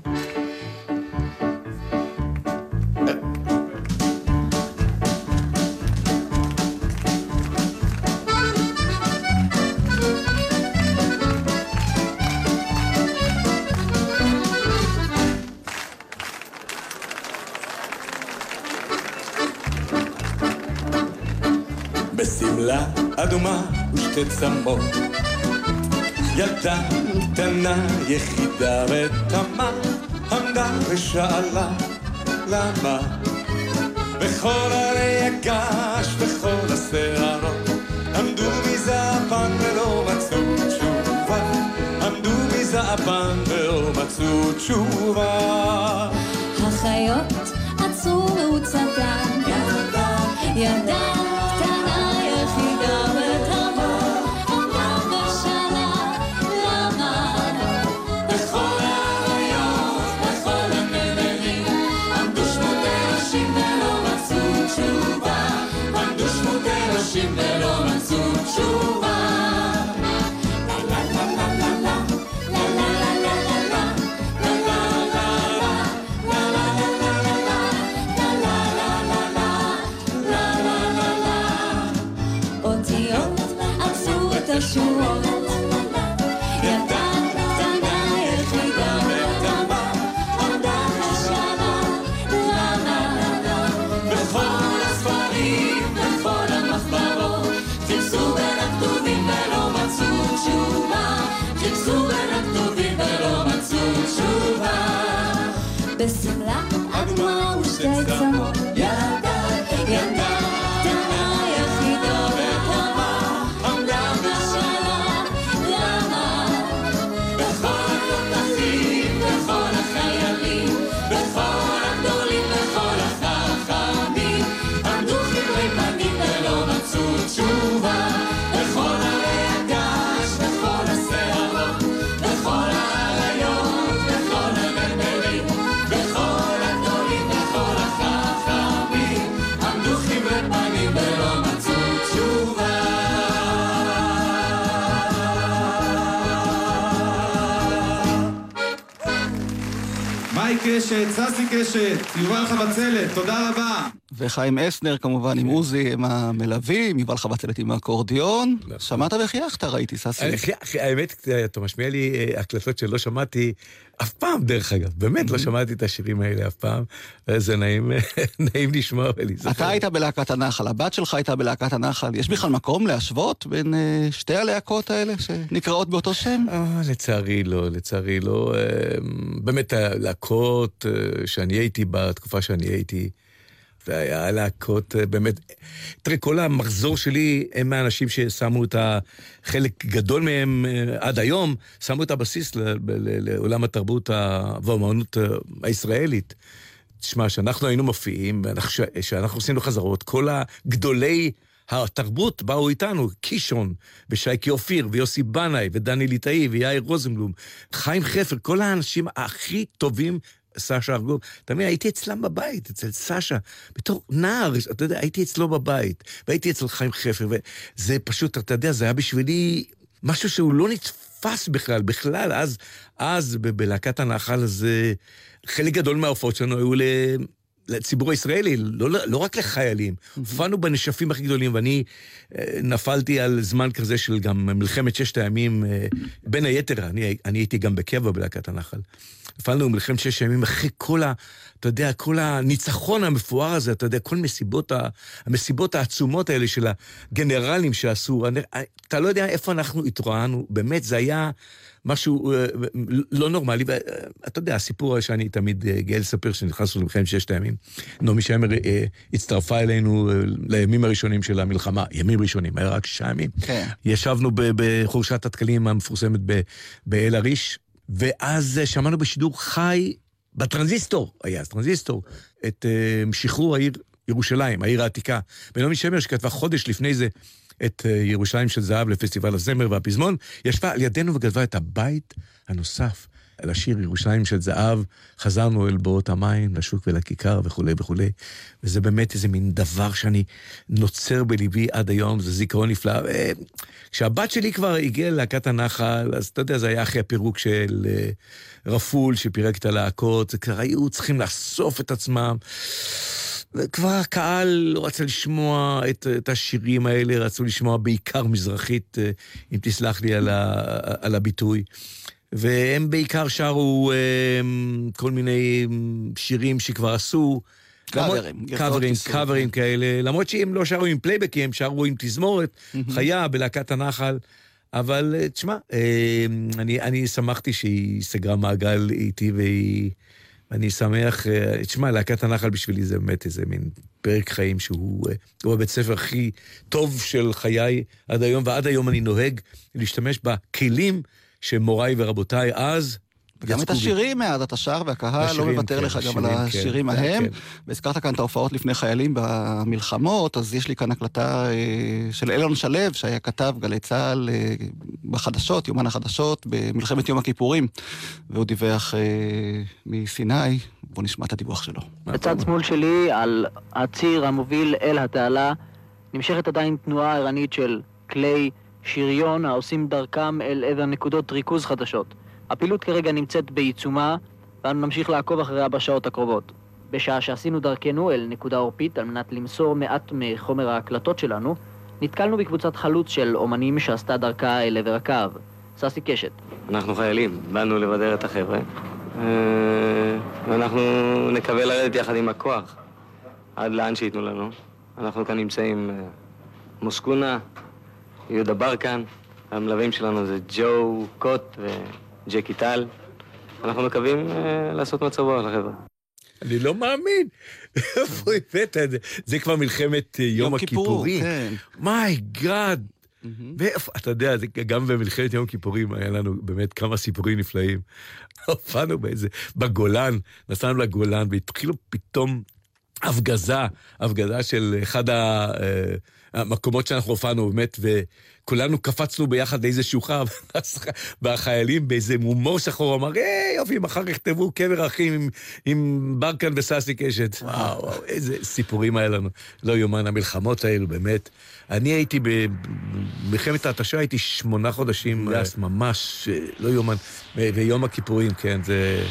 בשמלה אדומה ושתי צמות. ילדה קטנה יחידה ותמה עמדה ושאלה למה. בכל ערי הגעש וכל השערות עמדו מזעפן ולא מצאו תשובה. עמדו מזעפן ולא מצאו תשובה. החיות עצרו מעוצתן, תשובה, עמדו שמותי נשים ולא מצאו תשובה. בשמלה אדומה ושתי צמות, ילדה, ילדה, קטנה קשת, ססי קשת, יובל חבצלת, תודה רבה. וחיים אסנר כמובן עם עוזי הם המלווים, יובל חבצלת עם האקורדיון. שמעת וחייכת, ראיתי, ססי. אחי, האמת, אתה משמיע לי אה, הקלטות שלא שמעתי אף פעם, דרך אגב. באמת לא שמעתי את השירים האלה אף פעם. וזה נעים, נעים לשמוע ולהיזכר. אתה היית בלהקת הנחל, הבת שלך הייתה בלהקת הנחל. יש בכלל מקום להשוות בין אה, שתי הלהקות האלה שנקראות באותו שם? אה, לצערי לא, לצערי לא. אה, באמת הלהקות אה, שאני הייתי בתקופה שאני הייתי, והיה להקות אה, באמת... תראה, כל המחזור שלי הם מהאנשים ששמו את החלק גדול מהם אה, עד היום, שמו את הבסיס לעולם התרבות והאומנות אה, הישראלית. תשמע, כשאנחנו היינו מופיעים, כשאנחנו עשינו חזרות, כל הגדולי התרבות באו איתנו, קישון, ושייקי אופיר, ויוסי בנאי, ודני ליטאי, ויאיר רוזנבלום, חיים חפר, כל האנשים הכי טובים סשה ארגוב, אתה מבין, הייתי אצלם בבית, אצל סשה, בתור נער, אתה יודע, הייתי אצלו בבית, והייתי אצל חיים חפר, וזה פשוט, אתה יודע, זה היה בשבילי משהו שהוא לא נתפס בכלל, בכלל, אז, אז בלהקת הנחל הזה, חלק גדול מההופעות שלנו היו ל... לציבור הישראלי, לא, לא רק לחיילים. הופענו בנשפים הכי גדולים, ואני אה, נפלתי על זמן כזה של גם מלחמת ששת הימים, אה, בין היתר, אני, אני הייתי גם בקבע בלהקת הנחל. נפלנו במלחמת ששת הימים אחרי כל ה... אתה יודע, כל הניצחון המפואר הזה, אתה יודע, כל מסיבות, ה, המסיבות העצומות האלה של הגנרלים שעשו, אני, אתה לא יודע איפה אנחנו התרועענו, באמת, זה היה משהו אה, לא נורמלי. ואתה יודע, הסיפור שאני תמיד אה, גאה לספר, שנכנסנו למלחמת ששת הימים, נעמי שמר אה, הצטרפה אלינו אה, לימים הראשונים של המלחמה, ימים ראשונים, היה רק שישה ימים. כן. ישבנו בחורשת התקלים המפורסמת באל עריש, ואז אה, שמענו בשידור חי, בטרנזיסטור, היה אז טרנזיסטור, את אה, שחרור העיר ירושלים, העיר העתיקה. ונעמי שמר, שכתבה חודש לפני זה את אה, ירושלים של זהב לפסטיבל הזמר והפזמון, ישבה על ידינו וכתבה את הבית הנוסף. על השיר ירושלים של זהב, חזרנו אל בורות המים, לשוק ולכיכר וכולי וכולי. וזה באמת איזה מין דבר שאני נוצר בליבי עד היום, זה זיכרון נפלא. כשהבת שלי כבר הגיעה ללהקת הנחל, אז אתה יודע, זה היה אחרי הפירוק של אה, רפול, שפירק את הלהקות, זה כבר היו צריכים לאסוף את עצמם. וכבר הקהל לא רצה לשמוע את, את השירים האלה, רצו לשמוע בעיקר מזרחית, אה, אם תסלח לי על, ה, על הביטוי. והם בעיקר שרו אה, כל מיני שירים שכבר עשו. קאברים, קאברים. קאברים כאלה, למרות שהם לא שרו עם פלייבק, הם שרו עם תזמורת חיה בלהקת הנחל. אבל אה, תשמע, אה, אני, אני שמחתי שהיא סגרה מעגל איתי והיא... אני שמח, אה, תשמע, להקת הנחל בשבילי זה באמת איזה מין פרק חיים שהוא אה, הוא הבית ספר הכי טוב של חיי עד היום, ועד היום אני נוהג להשתמש בכלים שמוריי ורבותיי אז וגם את. השירים מאז אתה שר, והקהל לא מוותר כן, לך גם על השירים, כן, כן, ההם. כן. והזכרת כאן את ההופעות לפני חיילים במלחמות, אז יש לי כאן הקלטה אה, של אילון שלו, שהיה כתב גלי צה"ל אה, בחדשות, יומן החדשות, במלחמת יום הכיפורים, והוא דיווח אה, מסיני. בואו נשמע את הדיווח שלו. בצד שמאל שלי, על הציר המוביל אל התעלה, נמשכת עדיין תנועה ערנית של כלי שריון העושים דרכם אל עבר נקודות ריכוז חדשות. הפעילות כרגע נמצאת בעיצומה, ואנו נמשיך לעקוב אחריה בשעות הקרובות. בשעה שעשינו דרכנו אל נקודה עורפית על מנת למסור מעט מחומר ההקלטות שלנו, נתקלנו בקבוצת חלוץ של אומנים שעשתה דרכה אל עבר הקו. ססי קשת. אנחנו חיילים, באנו לבדר את החבר'ה, אה, ואנחנו נקווה לרדת יחד עם הכוח עד לאן שייתנו לנו. אנחנו כאן נמצאים אה, מוסקונה, יהודה ברקן, המלווים שלנו זה ג'ו קוט וג'קי טל, אנחנו מקווים אה, לעשות מצב רוח לחבר'ה. אני לא מאמין. איפה הבאת את זה? זה כבר מלחמת אה, יום הכיפורים. כן. מיי גאד. ואיפה, אתה יודע, זה גם במלחמת יום הכיפורים היה לנו באמת כמה סיפורים נפלאים. הופענו באיזה, בגולן, נסענו לגולן והתחילו פתאום הפגזה, הפגזה של אחד ה- אה, המקומות שאנחנו הופענו, באמת, וכולנו קפצנו ביחד לאיזשהו חר, והחיילים באיזה הומור שחור אמר, היי, יופי, מחר יכתבו קבר אחים עם, עם ברקן וסאסי קשת. וואו, וואו, איזה סיפורים היה לנו. לא יאומן, המלחמות האלו, באמת. אני הייתי במלחמת ההתשה, הייתי שמונה חודשים, אז ממש אה, לא יאומן. ויום הכיפורים, כן, זה...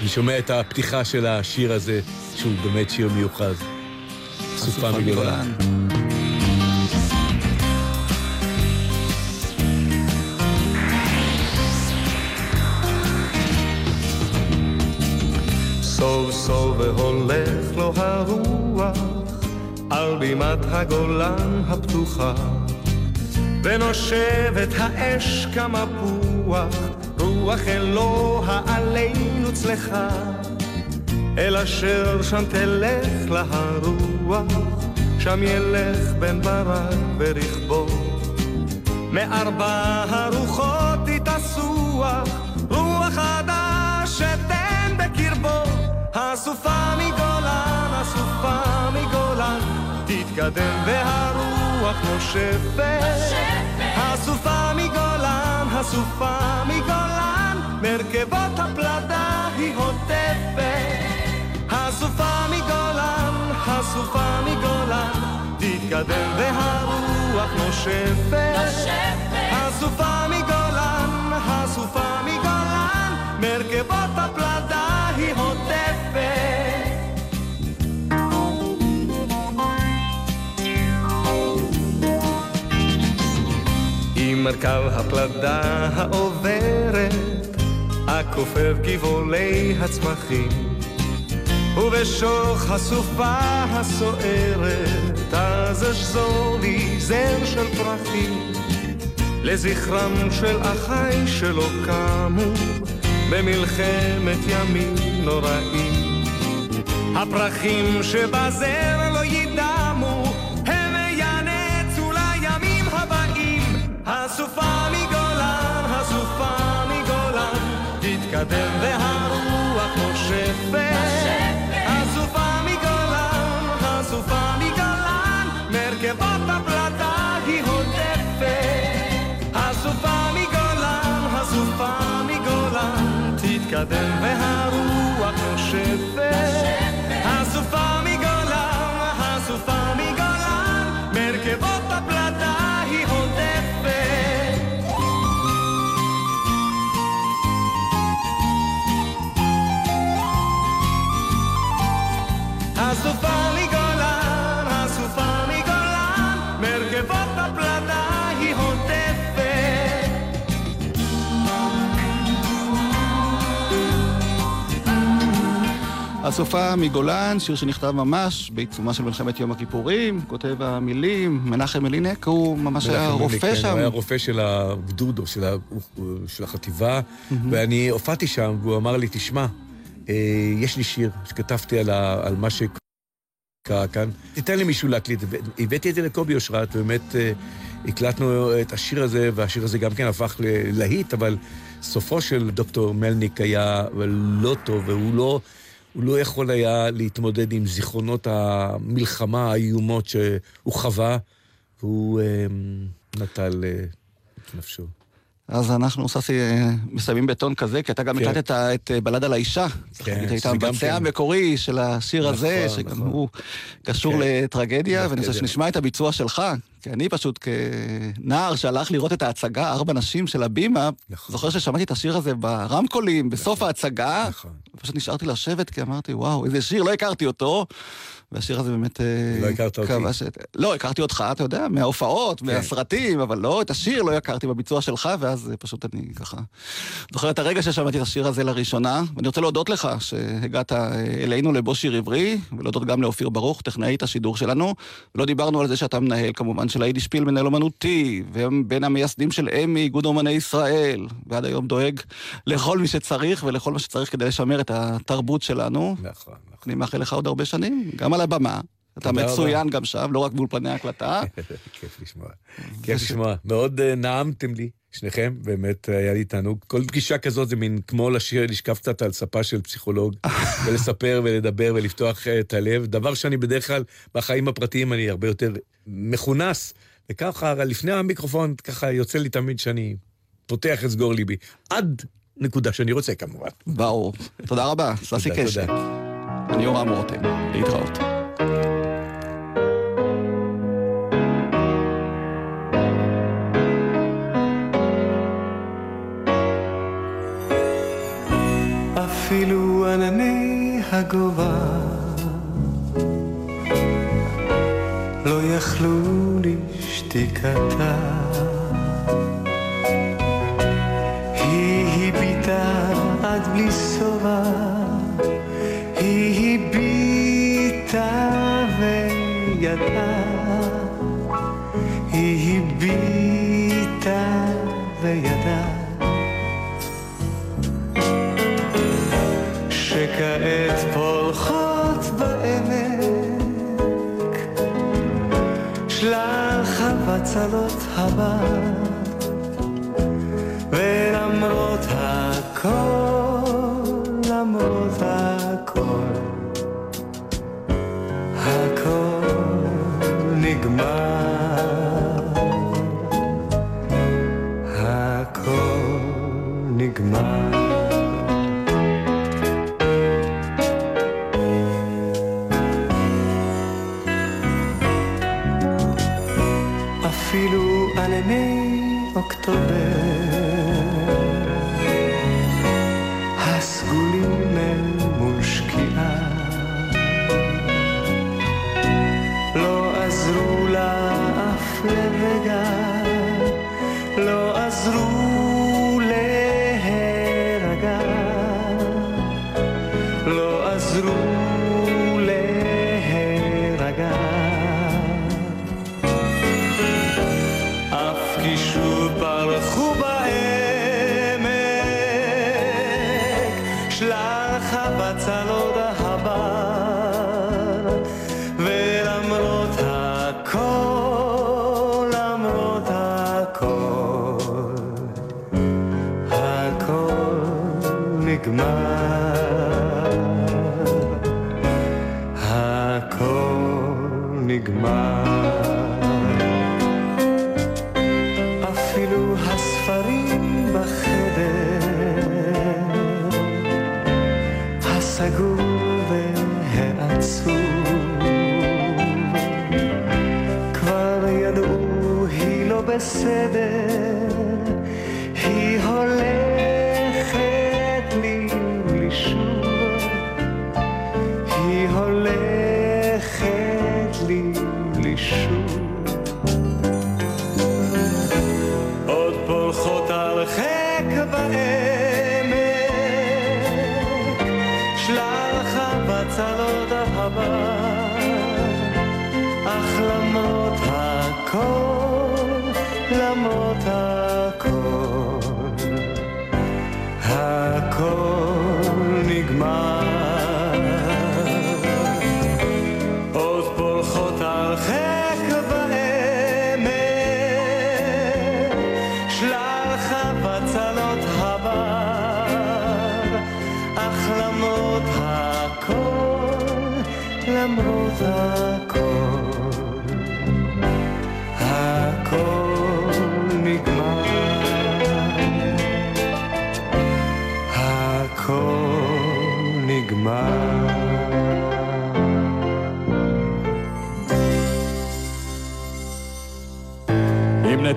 אני שומע את הפתיחה של השיר הזה, שהוא באמת שיר מיוחד. סופה מגולן. סוף סוף והולך לו הרוח על בימת הגולן הפתוחה. ונושבת האש כמפוח רוח אלוה עלינו צלחה. אל אשר שם תלך לה הרוח שם ילך בן ברק ורכבו. מארבע הרוחות תתאסוח הסופה מגולן, הסופה מגולן. תתקדם והרוח נושפת. הסופה מגולן, הסופה מגולן. מרכבות הפלדה היא הוטפת. הסופה מגולן, הסופה מגולן. תתקדם והרוח נושפת. הסופה מגולן, הסופה מגולן מרכבות הפלדה היא הוטפת עם מרכב הפלדה העוברת הכופף גבעולי הצמחים ובשוך הסופה הסוערת אז אשזור לי זר של פרחים לזכרם של אחיי שלא קמו במלחמת ימים נוראים. הפרחים שבזר לא יידמו הם ינצו לימים הבאים. הסופה מגולן, הסופה מגולן תתקדם והרוח הסופה מגולן, שיר שנכתב ממש בעיצומה של מלחמת יום הכיפורים, כותב המילים, מנחם אלינק, הוא ממש היה רופא כן, שם. הוא היה רופא של הגדוד או של, ה... של החטיבה, ואני הופעתי שם, והוא אמר לי, תשמע, אה, יש לי שיר שכתבתי על, ה... על מה שקרה כאן, תיתן לי מישהו להקליט. הבאתי את זה לקובי אושרת, ובאמת אה, הקלטנו את השיר הזה, והשיר הזה גם כן הפך ללהיט, אבל סופו של דוקטור מלניק היה לא טוב, והוא לא... הוא לא יכול היה להתמודד עם זיכרונות המלחמה האיומות שהוא חווה, והוא אה, נטל אה, את נפשו. אז אנחנו, ססי, אה, מסיימים בטון כזה, כי אתה גם כן. הקלטת את אה, בלד על האישה. כן, היית המבצע כן. המקורי של השיר הזה, נכון, שגם נכון. הוא קשור כן. לטרגדיה, ואני רוצה. שנשמע את הביצוע שלך. כי אני פשוט כנער שהלך לראות את ההצגה, ארבע נשים של הבימה, נכון. זוכר ששמעתי את השיר הזה ברמקולים, בסוף ההצגה, פשוט נשארתי לשבת, כי אמרתי, וואו, איזה שיר, לא הכרתי אותו. והשיר הזה באמת... אה, לא הכרת אותי. את- לא, הכרתי אותך, אתה יודע, מההופעות, מהסרטים, אבל לא, את השיר לא הכרתי בביצוע שלך, ואז אה, פשוט אני ככה... זוכר את הרגע ששמעתי את השיר הזה לראשונה, ואני רוצה להודות לך שהגעת אה, אלינו לבו שיר עברי, ולהודות גם לאופיר ברוך, טכנאית השידור שלנו. לא דיברנו על זה שאתה מנהל כמובן כמובן של היידי שפיל, מנהל אומנותי, ובין המייסדים של אמי, איגוד אומני ישראל, ועד היום דואג לכל מי שצריך ולכל מה שצריך כדי לשמר את התרבות שלנו. נכון, נכון. אני מאחל לך עוד הרבה שנים, גם על הבמה. אתה מצוין רבה. גם שם, לא רק באולפני ההקלטה. כיף לשמוע. כיף לשמוע. מאוד אה, נעמתם לי, שניכם, באמת היה לי תענוג. כל פגישה כזאת זה מין כמו לשיר, לשכב קצת על ספה של פסיכולוג, ולספר ולדבר ולפתוח אה, את הלב. דבר שאני בדרך כלל, בחיים הפרטיים אני הרבה יותר מכונס, וככה, לפני המיקרופון, ככה יוצא לי תמיד שאני פותח את סגור ליבי. עד נקודה שאני רוצה כמובן. ברור. תודה רבה, ססי קשת. אני יורם רותם, להתראות. הגובה לא יכלו לשתיקתה. היא הביטה עד בלי שובע, היא הביטה וידעה, היא הביטה וידעה. שכעת שלל חבצלות הבר ולמרות הכל, היא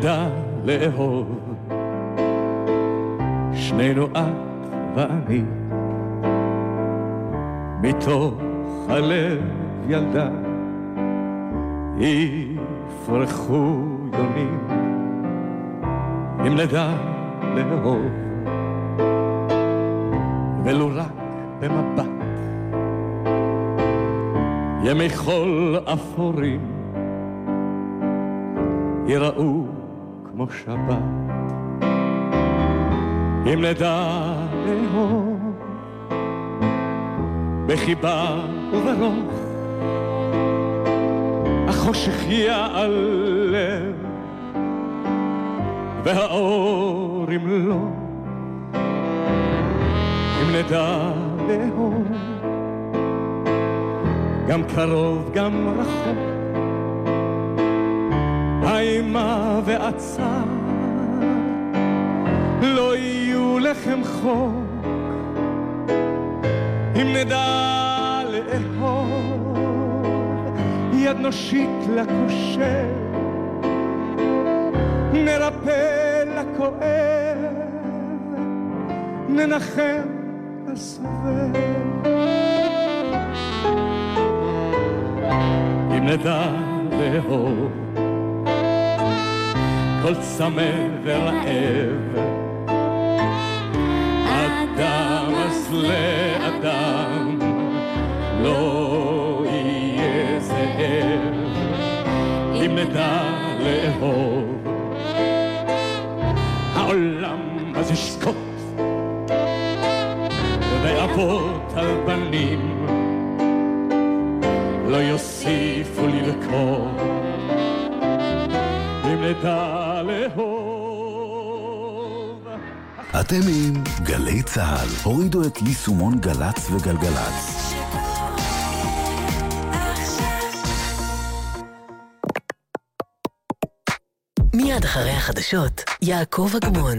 נדע לאהוב, שנינו את ואני, מתוך הלב ילדה, יפרחו יונים. אם נדע לאהוב, ולו רק במבט, ימי חול אפורים, ייראו כמו שבת. אם נדע לאהוב בחיבה וברוך, החושך ייעלם והאור ימלוא. אם נדע לאהוב גם קרוב גם רחוק, האימה והצער לא יהיו לחם חוק, אם נדע לאהוב יד נושיט לכושל, נרפא לכואב, ננחם לסובל. אם נדע לאהוב כל צמא ורעב, אדם אז לאדם לא יהיה זאב. אם נדע לאהוב, העולם אז ישקוט, ואבות על בנים לא יוסיפו לבכות, אם נדע אתם עם גלי צה"ל. הורידו את יישומון גל"צ וגלגלצ. מיד אחרי החדשות, יעקב אגמון.